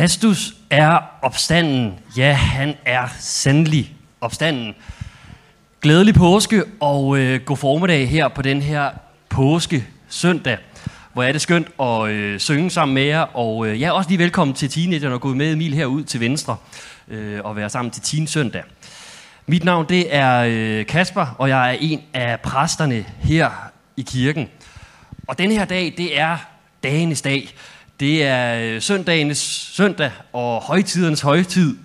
Kristus er opstanden. Ja, han er sandelig opstanden. Glædelig påske og øh, god formiddag her på den her påske søndag. Hvor er det skønt at øh, synge sammen med jer. Og øh, ja, også lige velkommen til teenagerne og gå med Emil herud til venstre øh, og være sammen til Teen Søndag. Mit navn det er øh, Kasper, og jeg er en af præsterne her i kirken. Og den her dag, det er dagenes dag. Det er øh, søndagens søndag og højtidernes højtid.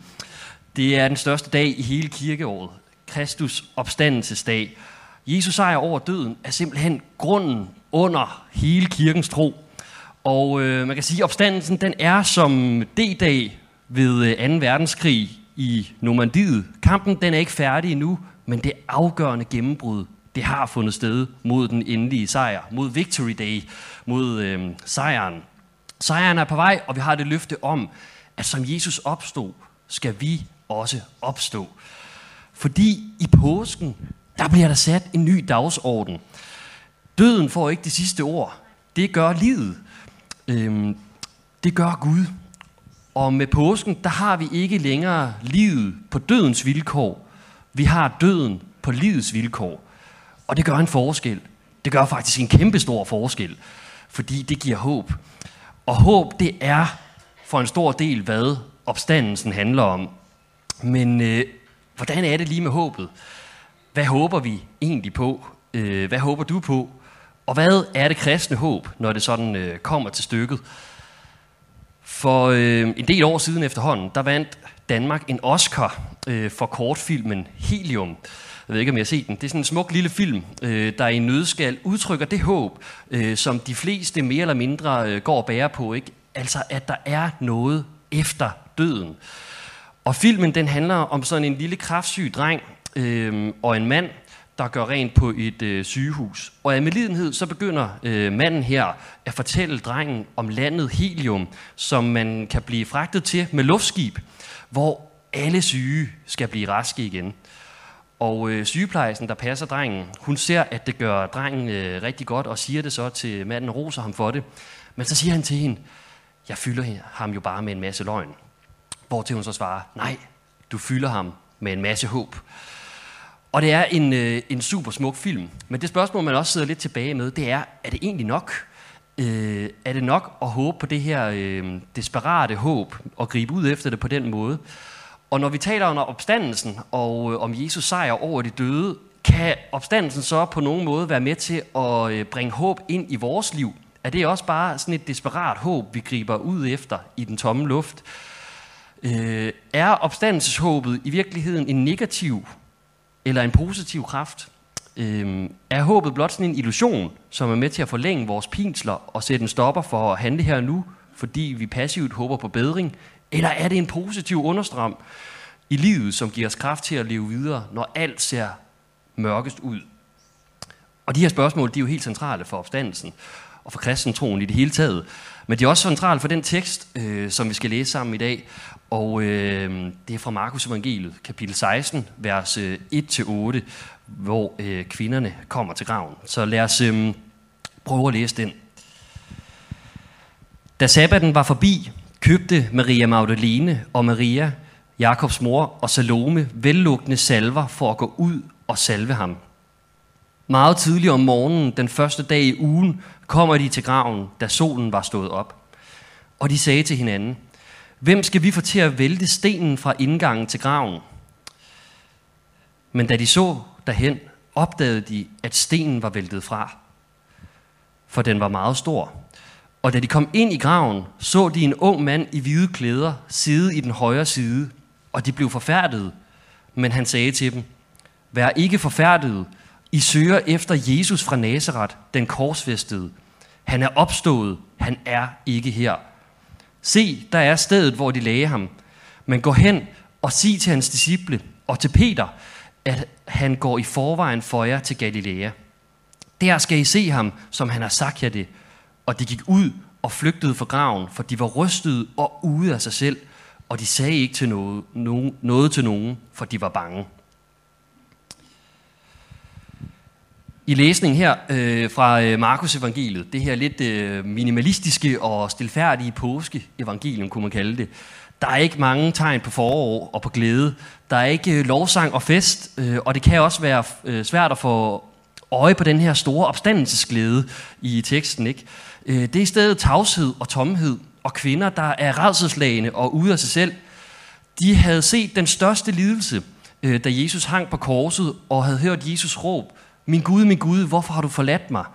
Det er den største dag i hele kirkeåret. Kristus opstandelsesdag. Jesus sejr over døden er simpelthen grunden under hele kirkens tro. Og øh, man kan sige, at opstandelsen den er som D-dag ved øh, 2. Verdenskrig i Normandiet. Kampen den er ikke færdig endnu, men det afgørende gennembrud, det har fundet sted mod den endelige sejr, mod Victory Day, mod øh, sejren. Sejren er på vej, og vi har det løfte om, at som Jesus opstod, skal vi også opstå. Fordi i påsken, der bliver der sat en ny dagsorden. Døden får ikke det sidste ord. Det gør livet. Øhm, det gør Gud. Og med påsken, der har vi ikke længere livet på dødens vilkår. Vi har døden på livets vilkår. Og det gør en forskel. Det gør faktisk en kæmpe stor forskel, fordi det giver håb. Og håb, det er for en stor del, hvad opstandelsen handler om. Men øh, hvordan er det lige med håbet? Hvad håber vi egentlig på? Øh, hvad håber du på? Og hvad er det kristne håb, når det sådan øh, kommer til stykket? For øh, en del år siden efterhånden, der vandt Danmark en Oscar øh, for kortfilmen Helium. Jeg ved ikke, om jeg har set den. Det er sådan en smuk lille film, øh, der i nødskal udtrykker det håb, øh, som de fleste mere eller mindre øh, går og bærer på. Ikke? Altså, at der er noget efter døden. Og filmen den handler om sådan en lille kraftsyg dreng øh, og en mand, der gør rent på et øh, sygehus. Og af medlidenhed så begynder øh, manden her at fortælle drengen om landet Helium, som man kan blive fragtet til med luftskib, hvor alle syge skal blive raske igen. Og øh, sygeplejersken, der passer drengen, hun ser, at det gør drengen øh, rigtig godt, og siger det så til manden, roser ham for det. Men så siger han til hende, jeg fylder ham jo bare med en masse løgn. Hvortil hun så svarer, nej, du fylder ham med en masse håb. Og det er en, øh, en super smuk film. Men det spørgsmål, man også sidder lidt tilbage med, det er, er det egentlig nok? Øh, er det nok at håbe på det her øh, desperate håb, og gribe ud efter det på den måde? Og når vi taler om opstandelsen og øh, om Jesus sejr over de døde, kan opstandelsen så på nogen måde være med til at øh, bringe håb ind i vores liv? Er det også bare sådan et desperat håb, vi griber ud efter i den tomme luft? Øh, er opstandelseshåbet i virkeligheden en negativ eller en positiv kraft? Øh, er håbet blot sådan en illusion, som er med til at forlænge vores pinsler og sætte en stopper for at handle her nu, fordi vi passivt håber på bedring? Eller er det en positiv understrøm i livet, som giver os kraft til at leve videre, når alt ser mørkest ud? Og de her spørgsmål, de er jo helt centrale for opstandelsen og for kristentroen i det hele taget. Men de er også centrale for den tekst, øh, som vi skal læse sammen i dag. Og øh, det er fra Markus Evangeliet, kapitel 16, vers øh, 1-8, hvor øh, kvinderne kommer til graven. Så lad os øh, prøve at læse den. Da sabbaten var forbi, købte Maria Magdalene og Maria, Jakobs mor og Salome vellugtende salver for at gå ud og salve ham. Meget tidligt om morgenen, den første dag i ugen, kommer de til graven, da solen var stået op. Og de sagde til hinanden, hvem skal vi få til at vælte stenen fra indgangen til graven? Men da de så derhen, opdagede de, at stenen var væltet fra, for den var meget stor. Og da de kom ind i graven, så de en ung mand i hvide klæder sidde i den højre side, og de blev forfærdede. Men han sagde til dem, Vær ikke forfærdede, I søger efter Jesus fra Nazareth, den korsfæstede. Han er opstået, han er ikke her. Se, der er stedet, hvor de lagde ham. Men gå hen og sig til hans disciple og til Peter, at han går i forvejen for jer til Galilea. Der skal I se ham, som han har sagt jer det. Og de gik ud og flygtede fra graven, for de var rystede og ude af sig selv, og de sagde ikke til noget, nogen, noget til nogen, for de var bange. I læsningen her øh, fra øh, Markus evangeliet, det her lidt øh, minimalistiske og stilfærdige påske evangelium, kunne man kalde det. Der er ikke mange tegn på forår og på glæde. Der er ikke øh, lovsang og fest, øh, og det kan også være øh, svært at få øje på den her store opstandelsesglæde i teksten. Ikke? Øh, det er i stedet tavshed og tomhed, og kvinder, der er redselslagende og ude af sig selv. De havde set den største lidelse, øh, da Jesus hang på korset, og havde hørt Jesus råb, min Gud, min Gud, hvorfor har du forladt mig?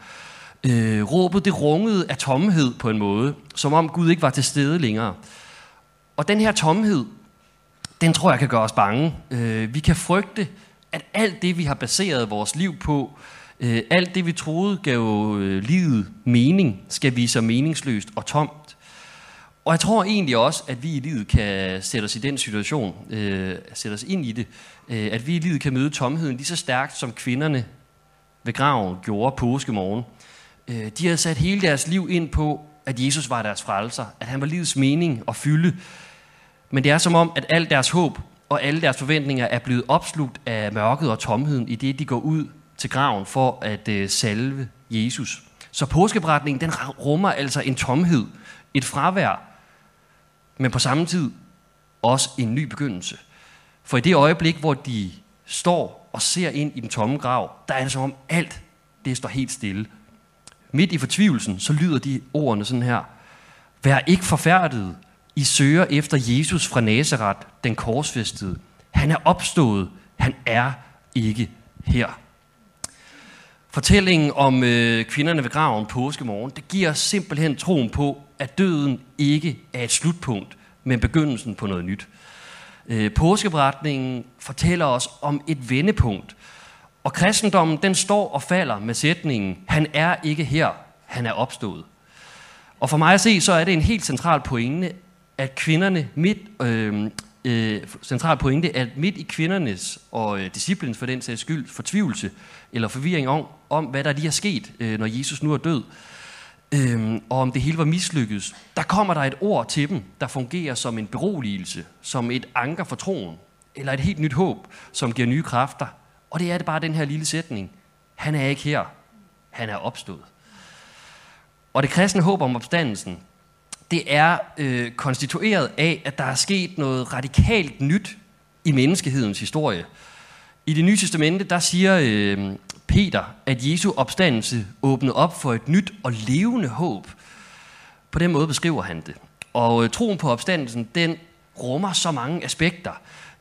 Øh, råbet det rungede af tomhed på en måde, som om Gud ikke var til stede længere. Og den her tomhed, den tror jeg kan gøre os bange. Øh, vi kan frygte, at alt det, vi har baseret vores liv på, øh, alt det, vi troede gav øh, livet mening, skal vise sig meningsløst og tomt. Og jeg tror egentlig også, at vi i livet kan sætte os i den situation, øh, sætte os ind i det, øh, at vi i livet kan møde tomheden lige så stærkt, som kvinderne ved graven gjorde påskemorgen. Øh, de havde sat hele deres liv ind på, at Jesus var deres frelser, at han var livets mening og fylde. Men det er som om, at alt deres håb og alle deres forventninger er blevet opslugt af mørket og tomheden, i det de går ud til graven for at øh, salve Jesus. Så påskeberetningen, den rummer altså en tomhed, et fravær, men på samme tid også en ny begyndelse. For i det øjeblik, hvor de står og ser ind i den tomme grav, der er det som om alt det står helt stille. Midt i fortvivlelsen, så lyder de ordene sådan her. Vær ikke forfærdet. I søger efter Jesus fra Nazareth, den korsfæstede. Han er opstået. Han er ikke her. Fortællingen om øh, kvinderne ved graven påskemorgen, det giver simpelthen troen på, at døden ikke er et slutpunkt, men begyndelsen på noget nyt. Øh, Påskeberetningen fortæller os om et vendepunkt, og kristendommen den står og falder med sætningen, han er ikke her, han er opstået. Og for mig at se, så er det en helt central pointe, at kvinderne midt, øh, øh, central pointe, at midt i kvindernes og øh, disciplens for den sags skyld fortvivlelse eller forvirring om, om, hvad der lige er sket, øh, når Jesus nu er død, øh, Øhm, og om det hele var mislykkedes, der kommer der et ord til dem, der fungerer som en beroligelse, som et anker for troen, eller et helt nyt håb, som giver nye kræfter. Og det er det bare den her lille sætning. Han er ikke her. Han er opstået. Og det kristne håb om opstandelsen, det er øh, konstitueret af, at der er sket noget radikalt nyt i menneskehedens historie. I det nye testamente, der siger øh, Peter, at Jesu opstandelse åbnede op for et nyt og levende håb. På den måde beskriver han det. Og øh, troen på opstandelsen, den rummer så mange aspekter.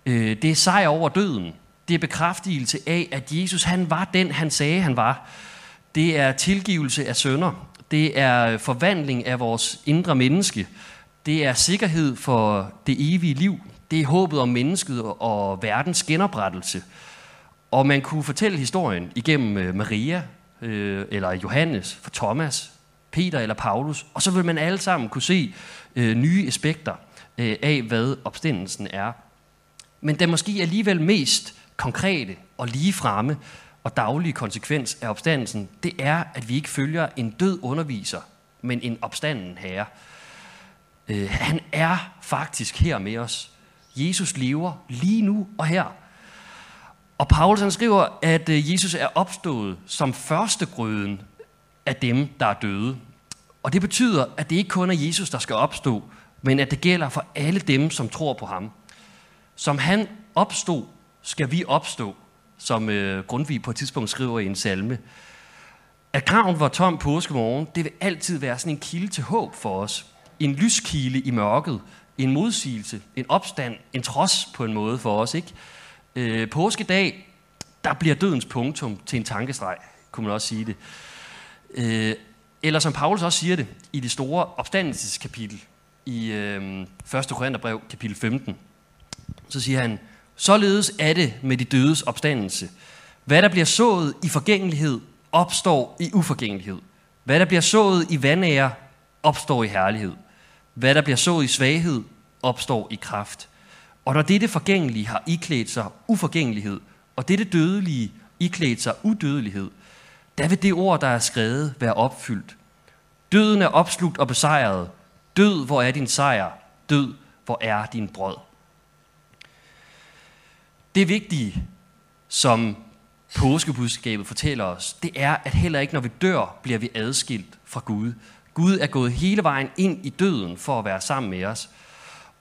Øh, det er sejr over døden. Det er bekræftelse af, at Jesus han var den, han sagde, han var. Det er tilgivelse af sønder. Det er øh, forvandling af vores indre menneske. Det er sikkerhed for det evige liv. Det er håbet om mennesket og verdens genoprettelse. Og man kunne fortælle historien igennem øh, Maria, øh, eller Johannes, for Thomas, Peter eller Paulus, og så vil man alle sammen kunne se øh, nye aspekter øh, af, hvad opstandelsen er. Men den måske alligevel mest konkrete og lige fremme og daglige konsekvens af opstandelsen, det er, at vi ikke følger en død underviser, men en opstanden herre. Øh, han er faktisk her med os. Jesus lever lige nu og her. Og Paulus han skriver, at øh, Jesus er opstået som førstegrøden af dem, der er døde. Og det betyder, at det ikke kun er Jesus, der skal opstå, men at det gælder for alle dem, som tror på ham. Som han opstod, skal vi opstå, som øh, Grundtvig på et tidspunkt skriver i en salme. At graven var tom påskemorgen, det vil altid være sådan en kilde til håb for os. En lyskile i mørket, en modsigelse, en opstand, en trods på en måde for os, ikke? Øh, påskedag, der bliver dødens punktum til en tankestreg, kunne man også sige det. Øh, eller som Paulus også siger det i det store opstandelseskapitel i øh, 1. Korintherbrev, kapitel 15, så siger han, således er det med de dødes opstandelse. Hvad der bliver sået i forgængelighed, opstår i uforgængelighed. Hvad der bliver sået i vandære, opstår i herlighed. Hvad der bliver sået i svaghed, opstår i kraft. Og når dette forgængelige har iklædt sig uforgængelighed, og dette dødelige iklædt sig udødelighed, der vil det ord, der er skrevet, være opfyldt. Døden er opslugt og besejret. Død, hvor er din sejr? Død, hvor er din brød? Det vigtige, som påskebudskabet fortæller os, det er, at heller ikke når vi dør, bliver vi adskilt fra Gud. Gud er gået hele vejen ind i døden for at være sammen med os.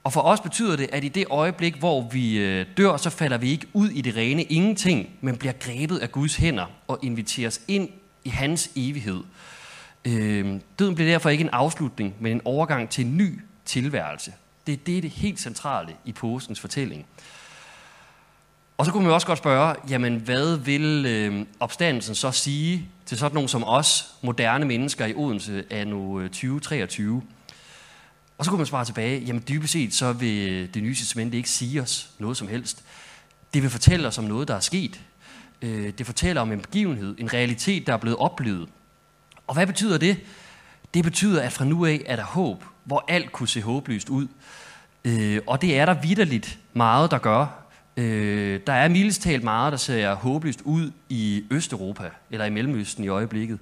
Og for os betyder det, at i det øjeblik, hvor vi øh, dør, så falder vi ikke ud i det rene ingenting, men bliver grebet af Guds hænder og inviteres ind i hans evighed. Øh, døden bliver derfor ikke en afslutning, men en overgang til en ny tilværelse. Det er det, det helt centrale i påskens fortælling. Og så kunne man også godt spørge, jamen hvad vil øh, opstandelsen så sige til sådan nogen som os, moderne mennesker i Odense af nu 2023? Og så kunne man svare tilbage, jamen dybest set så vil det nye testamente ikke sige os noget som helst. Det vil fortælle os om noget, der er sket. Øh, det fortæller om en begivenhed, en realitet, der er blevet oplevet. Og hvad betyder det? Det betyder, at fra nu af er der håb, hvor alt kunne se håbløst ud. Øh, og det er der vidderligt meget, der gør. Øh, der er mildest talt meget, der ser håbløst ud i Østeuropa, eller i Mellemøsten i øjeblikket.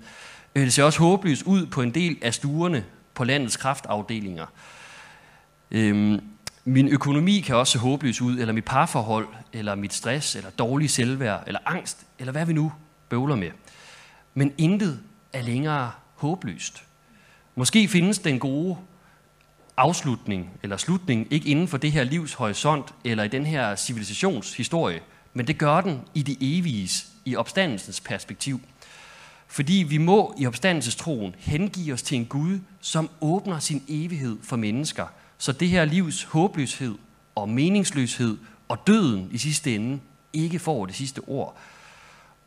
Det ser også håbløst ud på en del af stuerne på landets kraftafdelinger. Øhm, min økonomi kan også se håbløs ud, eller mit parforhold, eller mit stress, eller dårlig selvværd, eller angst, eller hvad vi nu bøvler med. Men intet er længere håbløst. Måske findes den gode afslutning eller slutning ikke inden for det her livs horisont eller i den her civilisationshistorie, men det gør den i det evige, i opstandelsens perspektiv. Fordi vi må i opstandelsestroen hengive os til en Gud, som åbner sin evighed for mennesker, så det her livs håbløshed og meningsløshed og døden i sidste ende ikke får det sidste ord.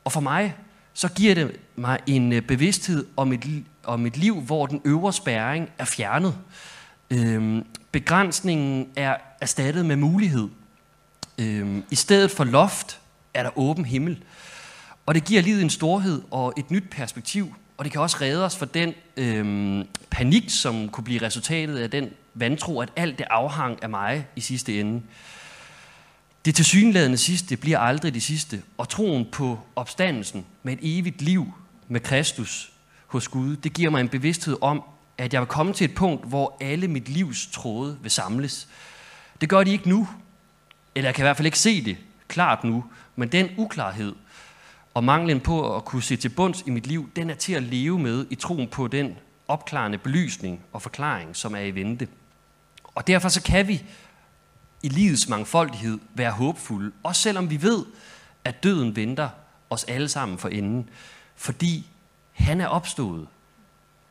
Og for mig, så giver det mig en øh, bevidsthed om et, om et liv, hvor den øvre spærring er fjernet. Øhm, begrænsningen er erstattet med mulighed. Øhm, I stedet for loft er der åben himmel. Og det giver livet en storhed og et nyt perspektiv, og det kan også redde os fra den øhm, panik, som kunne blive resultatet af den vantro, at alt det afhang af mig i sidste ende. Det tilsyneladende sidste bliver aldrig det sidste, og troen på opstandelsen med et evigt liv med Kristus hos Gud, det giver mig en bevidsthed om, at jeg vil komme til et punkt, hvor alle mit livs tråde vil samles. Det gør de ikke nu, eller jeg kan i hvert fald ikke se det klart nu, men den uklarhed, og manglen på at kunne se til bunds i mit liv, den er til at leve med i troen på den opklarende belysning og forklaring, som er i vente. Og derfor så kan vi i livets mangfoldighed være håbfulde, også selvom vi ved, at døden venter os alle sammen for enden, fordi han er opstået,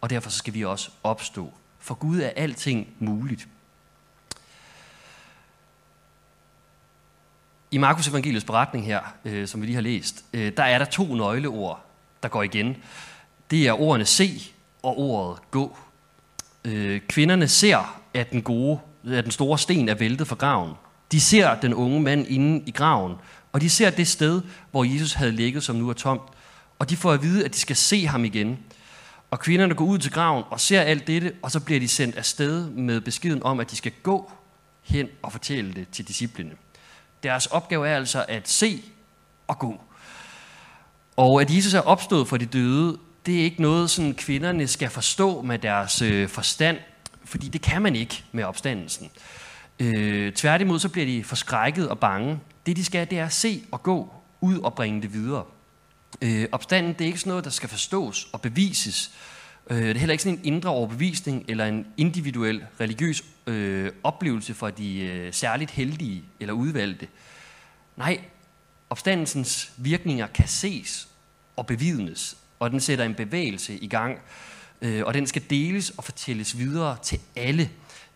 og derfor så skal vi også opstå. For Gud er alting muligt. I Markus Evangeliets beretning her, øh, som vi lige har læst, øh, der er der to nøgleord, der går igen. Det er ordene se og ordet gå. Øh, kvinderne ser, at den, gode, at den store sten er væltet fra graven. De ser den unge mand inde i graven, og de ser det sted, hvor Jesus havde ligget, som nu er tomt. Og de får at vide, at de skal se ham igen. Og kvinderne går ud til graven og ser alt dette, og så bliver de sendt afsted med beskeden om, at de skal gå hen og fortælle det til disciplene. Deres opgave er altså at se og gå. Og at Jesus er opstået for de døde, det er ikke noget, som kvinderne skal forstå med deres øh, forstand, fordi det kan man ikke med opstandelsen. Øh, tværtimod så bliver de forskrækket og bange. Det de skal, det er at se og gå ud og bringe det videre. Øh, opstanden det er ikke sådan noget, der skal forstås og bevises. Øh, det er heller ikke sådan en indre overbevisning eller en individuel religiøs øh, oplevelse for de øh, særligt heldige eller udvalgte. Nej, opstandelsens virkninger kan ses og bevidnes, og den sætter en bevægelse i gang, øh, og den skal deles og fortælles videre til alle.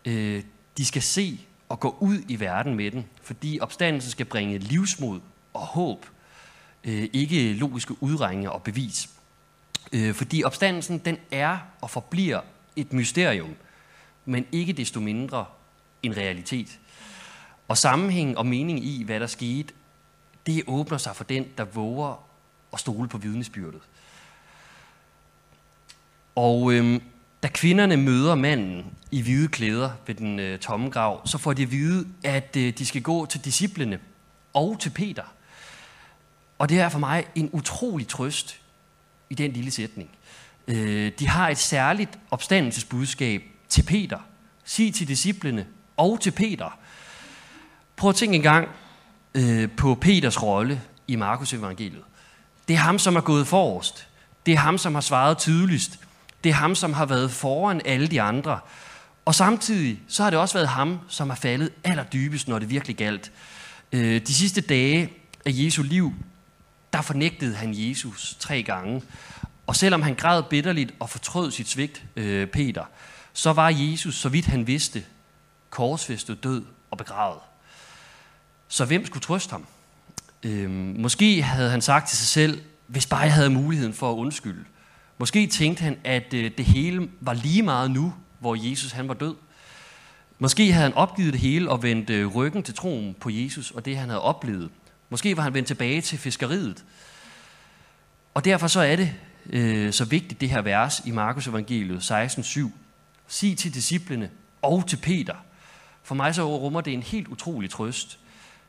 Øh, de skal se og gå ud i verden med den, fordi opstandelsen skal bringe livsmod og håb, øh, ikke logiske udregninger og bevis. Øh, fordi opstandelsen, den er og forbliver et mysterium, men ikke desto mindre en realitet. Og sammenhæng og mening i, hvad der skete, det åbner sig for den, der våger at stole på vidnesbyrdet. Og øhm, da kvinderne møder manden i hvide klæder ved den øh, tomme grav, så får de at vide, at øh, de skal gå til disciplene og til Peter. Og det er for mig en utrolig trøst i den lille sætning. Øh, de har et særligt opstandelsesbudskab til Peter. Sig til disciplene og til Peter. Prøv at tænke en gang øh, på Peters rolle i Markus evangeliet. Det er ham, som er gået forrest. Det er ham, som har svaret tydeligst. Det er ham, som har været foran alle de andre. Og samtidig så har det også været ham, som har faldet allerdybest, når det virkelig galt. Øh, de sidste dage af Jesu liv, der fornægtede han Jesus tre gange. Og selvom han græd bitterligt og fortrød sit svigt, øh, Peter, så var Jesus, så vidt han vidste, korsfæstet død og begravet. Så hvem skulle trøste ham? Øh, måske havde han sagt til sig selv, hvis bare jeg havde muligheden for at undskylde. Måske tænkte han, at øh, det hele var lige meget nu, hvor Jesus han var død. Måske havde han opgivet det hele og vendt øh, ryggen til troen på Jesus og det, han havde oplevet. Måske var han vendt tilbage til fiskeriet. Og derfor så er det øh, så vigtigt, det her vers i Markus evangeliet 16.7. Sig til disciplene og til Peter. For mig så rummer det en helt utrolig trøst.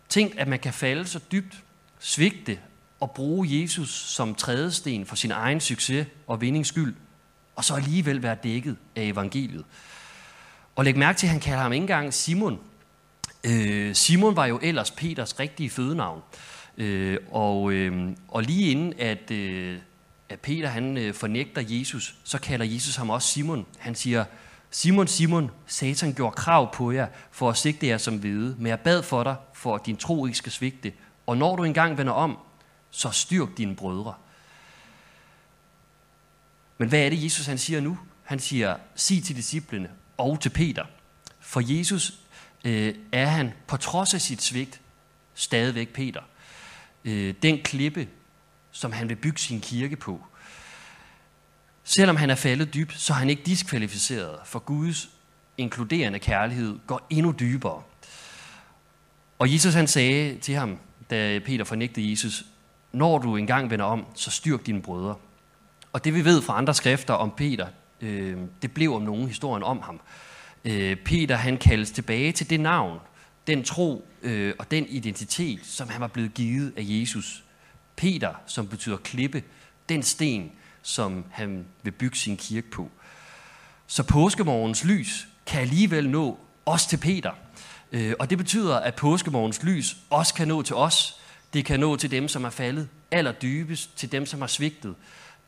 Tænk, at man kan falde så dybt, svigte og bruge Jesus som trædesten for sin egen succes og vindings skyld, og så alligevel være dækket af evangeliet. Og læg mærke til, at han kalder ham ikke engang Simon. Øh, Simon var jo ellers Peters rigtige fødenavn. Øh, og, øh, og lige inden at, øh, at Peter han øh, fornægter Jesus, så kalder Jesus ham også Simon. Han siger, Simon, Simon, Satan gjorde krav på jer for at sigte jer som hvide, men jeg bad for dig, for at din tro ikke skal svigte. Og når du engang vender om, så styrk dine brødre. Men hvad er det, Jesus han siger nu? Han siger, sig til disciplene og til Peter. For Jesus øh, er han, på trods af sit svigt, stadigvæk Peter. Øh, den klippe, som han vil bygge sin kirke på. Selvom han er faldet dybt, så er han ikke diskvalificeret, for Guds inkluderende kærlighed går endnu dybere. Og Jesus han sagde til ham, da Peter fornægtede Jesus, når du engang vender om, så styrk dine brødre. Og det vi ved fra andre skrifter om Peter, øh, det blev om nogen historien om ham. Øh, Peter han kaldes tilbage til det navn, den tro øh, og den identitet, som han var blevet givet af Jesus. Peter, som betyder klippe, den sten, som han vil bygge sin kirke på. Så påskemorgens lys kan alligevel nå os til Peter. Øh, og det betyder, at påskemorgens lys også kan nå til os. Det kan nå til dem, som er faldet allerdybest, til dem, som har svigtet.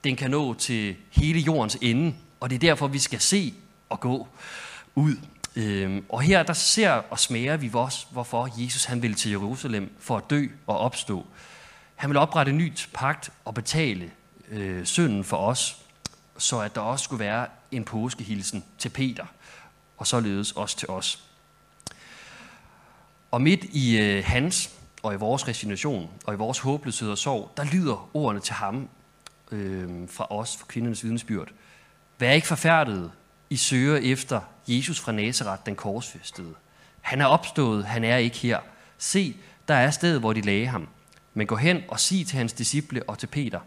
Den kan nå til hele jordens ende, og det er derfor, vi skal se og gå ud. Øhm, og her der ser og smager vi også, hvorfor Jesus han ville til Jerusalem for at dø og opstå. Han vil oprette en ny pagt og betale øh, synden for os, så at der også skulle være en påskehilsen til Peter, og således også til os. Og midt i øh, hans og i vores resignation og i vores håbløshed og sorg, der lyder ordene til ham øh, fra os, fra kvindernes vidensbyrd. Vær ikke forfærdet, i søger efter Jesus fra Nazareth, den korsfæstede. Han er opstået, han er ikke her. Se, der er stedet, hvor de lagde ham. Men gå hen og sig til hans disciple og til Peter,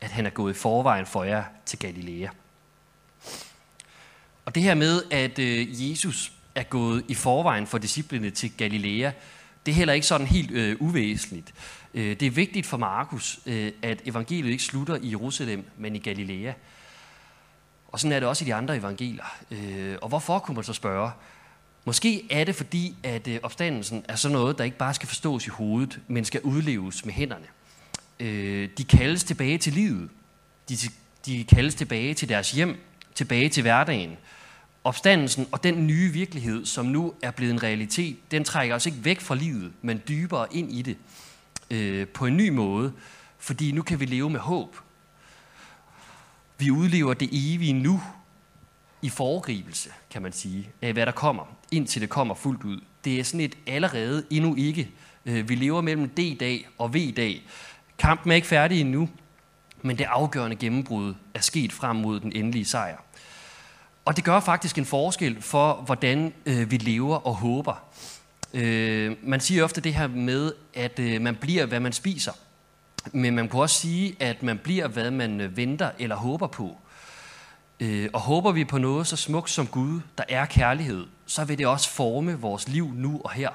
at han er gået i forvejen for jer til Galilea. Og det her med, at øh, Jesus er gået i forvejen for disciplene til Galilea, det er heller ikke sådan helt øh, uvæsentligt. Øh, det er vigtigt for Markus, øh, at evangeliet ikke slutter i Jerusalem, men i Galilea. Og sådan er det også i de andre evangelier. Øh, og hvorfor, kunne man så spørge? Måske er det fordi, at øh, opstandelsen er sådan noget, der ikke bare skal forstås i hovedet, men skal udleves med hænderne. Øh, de kaldes tilbage til livet. De, de kaldes tilbage til deres hjem, tilbage til hverdagen. Opstandelsen og den nye virkelighed, som nu er blevet en realitet, den trækker os ikke væk fra livet, men dybere ind i det øh, på en ny måde, fordi nu kan vi leve med håb. Vi udlever det evige nu i foregribelse, kan man sige, af hvad der kommer, indtil det kommer fuldt ud. Det er sådan et allerede endnu ikke. Øh, vi lever mellem D-dag og V-dag. Kampen er ikke færdig endnu, men det afgørende gennembrud er sket frem mod den endelige sejr. Og det gør faktisk en forskel for, hvordan øh, vi lever og håber. Øh, man siger ofte det her med, at øh, man bliver, hvad man spiser. Men man kan også sige, at man bliver, hvad man øh, venter eller håber på. Øh, og håber vi på noget så smukt som Gud, der er kærlighed, så vil det også forme vores liv nu og her.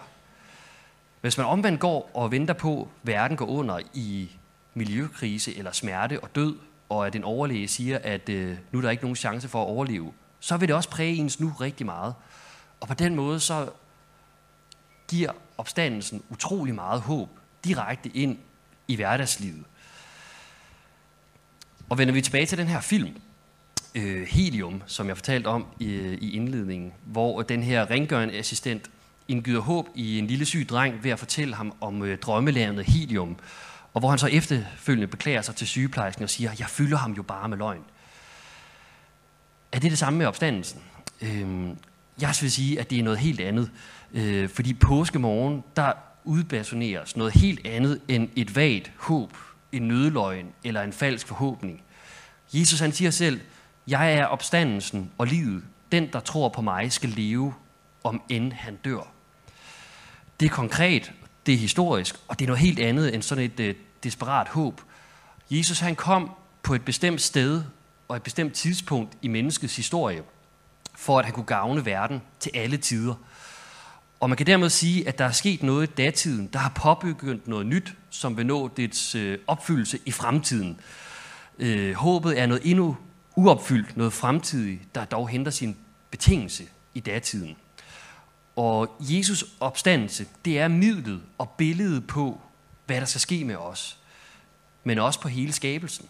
Hvis man omvendt går og venter på, at verden går under i miljøkrise eller smerte og død, og at en overlæge siger, at øh, nu er der ikke nogen chance for at overleve, så vil det også præge ens nu rigtig meget. Og på den måde så giver opstandelsen utrolig meget håb direkte ind i hverdagslivet. Og vender vi tilbage til den her film, øh, Helium, som jeg fortalte om i, i indledningen, hvor den her rengørende assistent indgyder håb i en lille syg dreng ved at fortælle ham om øh, drømmelandet Helium, og hvor han så efterfølgende beklager sig til sygeplejersken og siger, jeg fylder ham jo bare med løgn. Er det det samme med opstandelsen? Øh, jeg vil sige, at det er noget helt andet. Øh, fordi påskemorgen, der udbasuneres noget helt andet end et vagt håb, en nødløgn eller en falsk forhåbning. Jesus han siger selv, jeg er opstandelsen og livet. Den, der tror på mig, skal leve, om end han dør. Det er konkret, det er historisk, og det er noget helt andet end sådan et uh, desperat håb. Jesus han kom på et bestemt sted og et bestemt tidspunkt i menneskets historie, for at han kunne gavne verden til alle tider. Og man kan dermed sige, at der er sket noget i datiden, der har påbegyndt noget nyt, som vil nå dets øh, opfyldelse i fremtiden. Øh, håbet er noget endnu uopfyldt, noget fremtidigt, der dog henter sin betingelse i datiden. Og Jesus opstandelse, det er midlet og billedet på, hvad der skal ske med os, men også på hele skabelsen.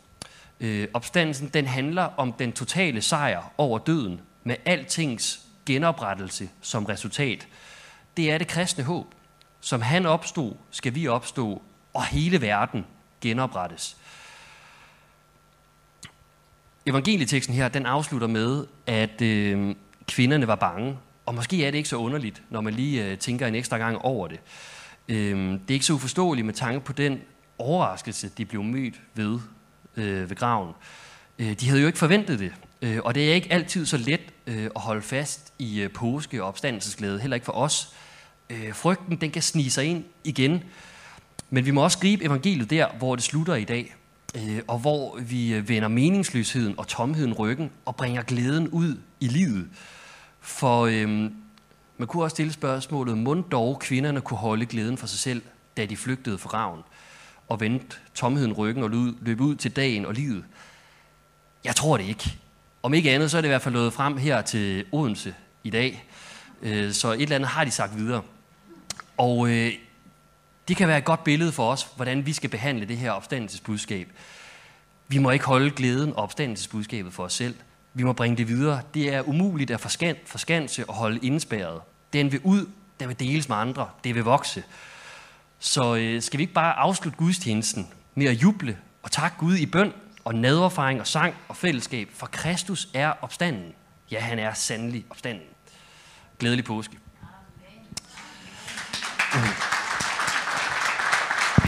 Øh, opstandelsen, den handler om den totale sejr over døden, med altings genoprettelse som resultat. Det er det kristne håb. Som han opstod, skal vi opstå, og hele verden genoprettes. Evangelieteksten her, den afslutter med, at øh, kvinderne var bange. Og måske er det ikke så underligt, når man lige øh, tænker en ekstra gang over det. Øh, det er ikke så uforståeligt med tanke på den overraskelse, de blev mødt ved øh, ved graven. Øh, de havde jo ikke forventet det, øh, og det er ikke altid så let øh, at holde fast i øh, påske og opstandelsesglæde, heller ikke for os. Øh, frygten, den kan snige sig ind igen, men vi må også gribe evangeliet der, hvor det slutter i dag, øh, og hvor vi øh, vender meningsløsheden og tomheden ryggen og bringer glæden ud i livet. For øh, man kunne også stille spørgsmålet, må dog kvinderne kunne holde glæden for sig selv, da de flygtede fra raven og vendte tomheden ryggen og løb ud til dagen og livet? Jeg tror det ikke. Om ikke andet, så er det i hvert fald nået frem her til Odense i dag. Øh, så et eller andet har de sagt videre. Og øh, det kan være et godt billede for os, hvordan vi skal behandle det her opstandelsesbudskab. Vi må ikke holde glæden og opstandelsesbudskabet for os selv. Vi må bringe det videre. Det er umuligt at forskanse og holde indspærret. Den vil ud, den vil deles med andre, det vil vokse. Så øh, skal vi ikke bare afslutte gudstjenesten med at juble og takke Gud i bøn og naderfaring og sang og fællesskab, for Kristus er opstanden. Ja, han er sandelig opstanden. Glædelig påske. Mm-hmm.